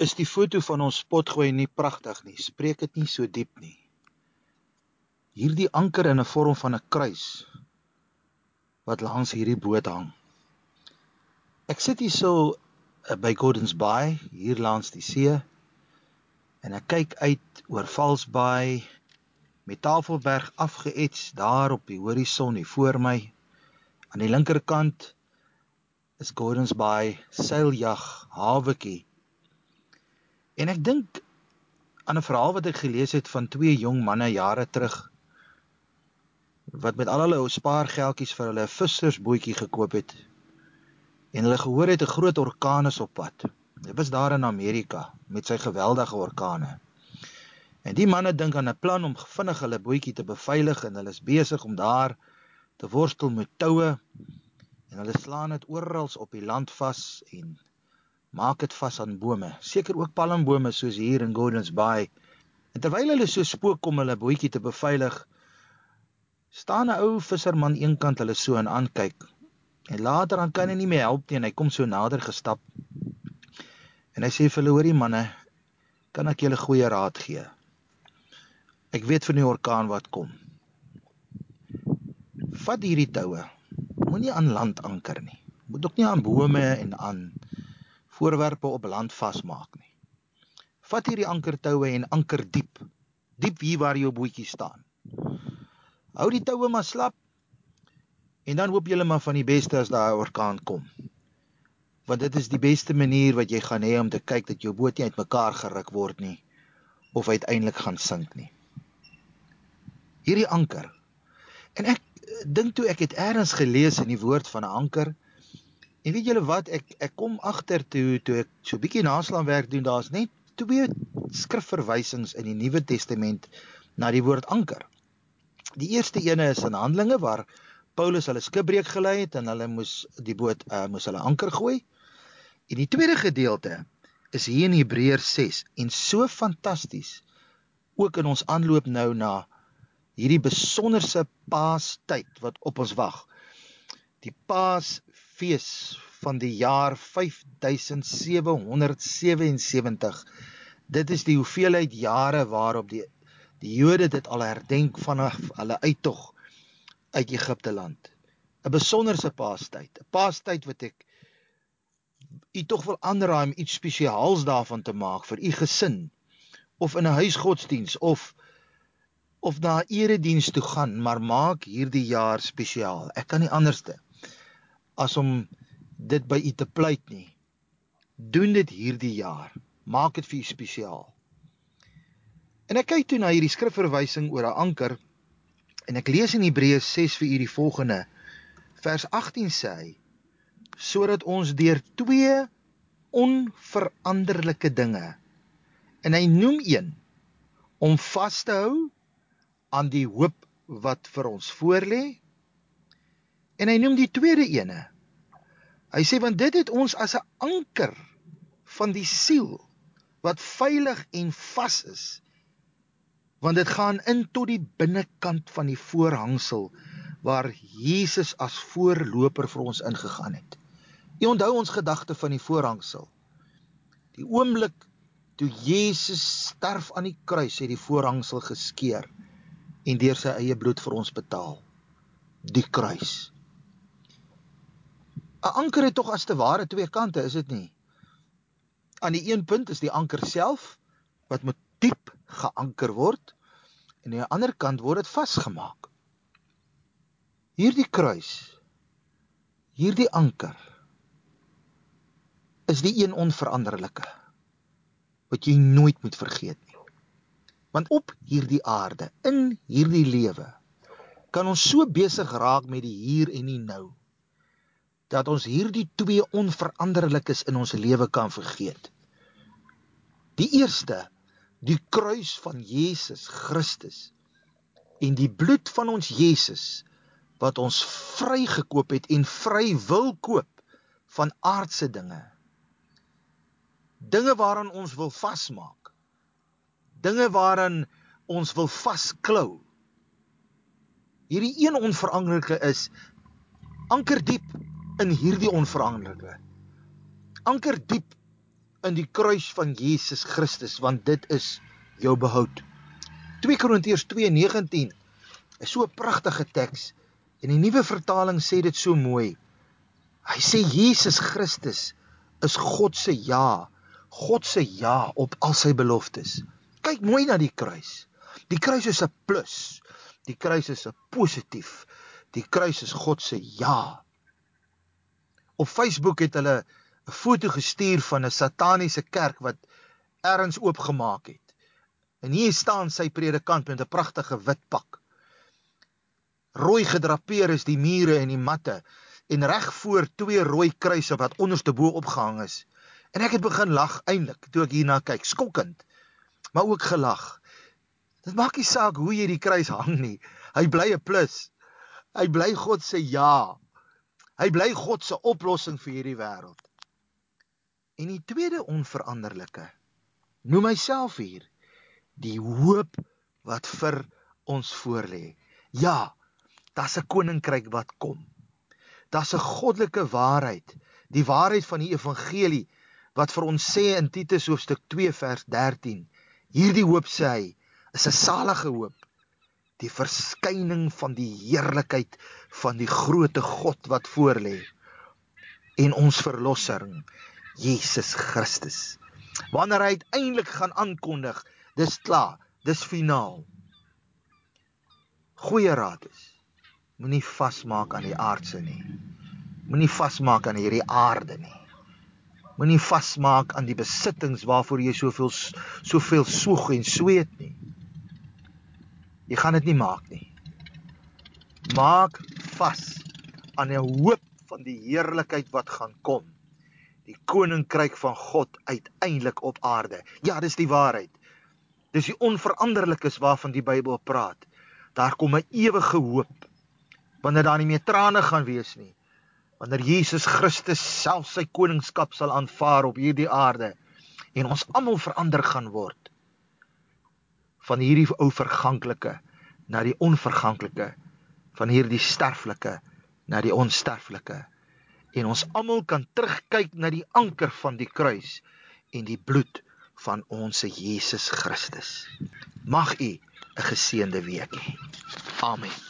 is die foto van ons potgooi nie pragtig nie. Spreek dit nie so diep nie. Hierdie anker in 'n vorm van 'n kruis wat langs hierdie boot hang. Ek sit hier so uh, by Gordons Bay hier langs die see en ek kyk uit oor Valsbaai met Tafelberg afgeets daar op die horison hier voor my. Aan die linkerkant is Gordons Bay seiljag hawetjie En ek dink aan 'n verhaal wat ek gelees het van twee jong manne jare terug wat met al hulle spaargeldjies vir hulle 'n vissersbootjie gekoop het. En hulle gehoor het 'n groot orkaan is op pad. Dit was daar in Amerika met sy geweldige orkane. En die manne dink aan 'n plan om vinnig hulle bootjie te beveilig en hulle is besig om daar te worstel met toue en hulle slaan dit oral op die land vas en maak dit vas aan bome, seker ook palmbome soos hier in Gordons Bay. En terwyl hulle so spook om hulle bootjie te beveilig, staan 'n ou visserman eenkant hulle so en aankyk. En later dan kan hy nie meer help nie en hy kom so nader gestap. En hy sê vir hulle: "Hoorie manne, kan ek julle goeie raad gee? Ek weet van die orkaan wat kom. Vat hierdie toue. Moenie aan land anker nie. Moet ook nie aan bome en aan voorwerpe op land vasmaak nie. Vat hierdie ankertoue en anker diep. Diep hier waar jou bootjie staan. Hou die toue maar slap. En dan hoop jy maar van die beste as daai orkaan kom. Want dit is die beste manier wat jy gaan hê om te kyk dat jou boot nie uitmekaar geruk word nie of uiteindelik gaan sink nie. Hierdie anker. En ek dink toe ek het eers gelees in die woord van 'n anker En weet julle wat ek ek kom agter toe toe ek so 'n bietjie naslaanwerk doen daar's net twee skrifverwysings in die Nuwe Testament na die woord anker. Die eerste ene is in Handelinge waar Paulus hulle skipbreek gelei het en hulle moes die boot uh, moes hulle anker gooi. En die tweede gedeelte is hier in Hebreërs 6 en so fantasties ook in ons aanloop nou na hierdie besonderse Paastyd wat op ons wag. Die Paas fees van die jaar 5777. Dit is die hoeveelheid jare waarop die die Jode dit al herdenk vanaf hulle uittog uit Egipte land. 'n Besonderse Paastyd, 'n Paastyd wat ek u tog wil aanraai om iets spesiaals daarvan te maak vir u gesin of in 'n huisgodsdiens of of na erediens toe gaan, maar maak hierdie jaar spesiaal. Ek kan nie anderste as om dit by u te pleit nie. Doen dit hierdie jaar. Maak dit vir u spesiaal. En ek kyk toe na hierdie skrifverwysing oor 'n anker en ek lees in Hebreërs 6 vir u die volgende. Vers 18 sê hy: sodat ons deur twee onveranderlike dinge en hy noem een om vas te hou aan die hoop wat vir ons voorlê En hy noem die tweede ene. Hy sê want dit het ons as 'n anker van die siel wat veilig en vas is. Want dit gaan in tot die binnekant van die voorhangsel waar Jesus as voorloper vir ons ingegaan het. U onthou ons gedagte van die voorhangsel. Die oomblik toe Jesus sterf aan die kruis het die voorhangsel geskeur en deur sy eie bloed vir ons betaal. Die kruis. 'n anker het tog as te ware twee kante, is dit nie? Aan die een punt is die anker self wat moet diep geanker word en aan die ander kant word dit vasgemaak. Hierdie kruis, hierdie anker is die een onveranderlike wat jy nooit moet vergeet nie. Want op hierdie aarde, in hierdie lewe, kan ons so besig raak met die hier en die nou dat ons hierdie twee onveranderlikes in ons lewe kan vergeet. Die eerste, die kruis van Jesus Christus en die bloed van ons Jesus wat ons vrygekoop het en vry wil koop van aardse dinge. Dinge waaraan ons wil vasmaak. Dinge waaraan ons wil vasklou. Hierdie een onveranderlike is anker diep in hierdie onveranderlike. Anker diep in die kruis van Jesus Christus, want dit is jou behoud. 2 Korintiërs 2:19 is so 'n pragtige teks en die nuwe vertaling sê dit so mooi. Hy sê Jesus Christus is God se ja, God se ja op al sy beloftes. Kyk mooi na die kruis. Die kruis is 'n plus. Die kruis is 'n positief. Die kruis is God se ja. Op Facebook het hulle 'n foto gestuur van 'n sataniese kerk wat ergens oopgemaak het. En hier staan sy predikant met 'n pragtige wit pak. Rooi gedrapeer is die mure en die matte en reg voor twee rooi kruise wat onderste bo opgehang is. En ek het begin lag eintlik toe ek hierna kyk, skokkend. Maar ook gelag. Dit maak nie saak hoe jy die kruis hang nie. Hy bly 'n plus. Hy bly God se ja. Hy bly God se oplossing vir hierdie wêreld. En die tweede onveranderlike noem myself hier die hoop wat vir ons voorlê. Ja, daar's 'n koninkryk wat kom. Daar's 'n goddelike waarheid, die waarheid van die evangelie wat vir ons sê in Titus hoofstuk 2 vers 13. Hierdie hoop sê hy is 'n salige hoop. Die verskyning van die heerlikheid van die groote God wat voorlê en ons verlosser Jesus Christus. Wanneer hy uiteindelik gaan aankondig, dis klaar, dis finaal. Goeie raad is: moenie vasmaak aan die aardse nie. Moenie vasmaak aan hierdie aarde nie. Moenie vasmaak aan die besittings waarvoor jy soveel soveel soeg en sweet nie. Jy gaan dit nie maak nie. Maak vas aan 'n hoop van die heerlikheid wat gaan kom die koninkryk van God uiteindelik op aarde. Ja, dis die waarheid. Dis die onveranderlikes waarvan die Bybel praat. Daar kom 'n ewige hoop wanneer daar nie meer trane gaan wees nie. Wanneer Jesus Christus self sy koningskap sal aanvaar op hierdie aarde en ons almal verander gaan word van hierdie ou verganklike na die onverganklike, van hierdie sterflike na die onsterflike en ons almal kan terugkyk na die anker van die kruis en die bloed van ons Jesus Christus. Mag u 'n geseënde week hê. Amen.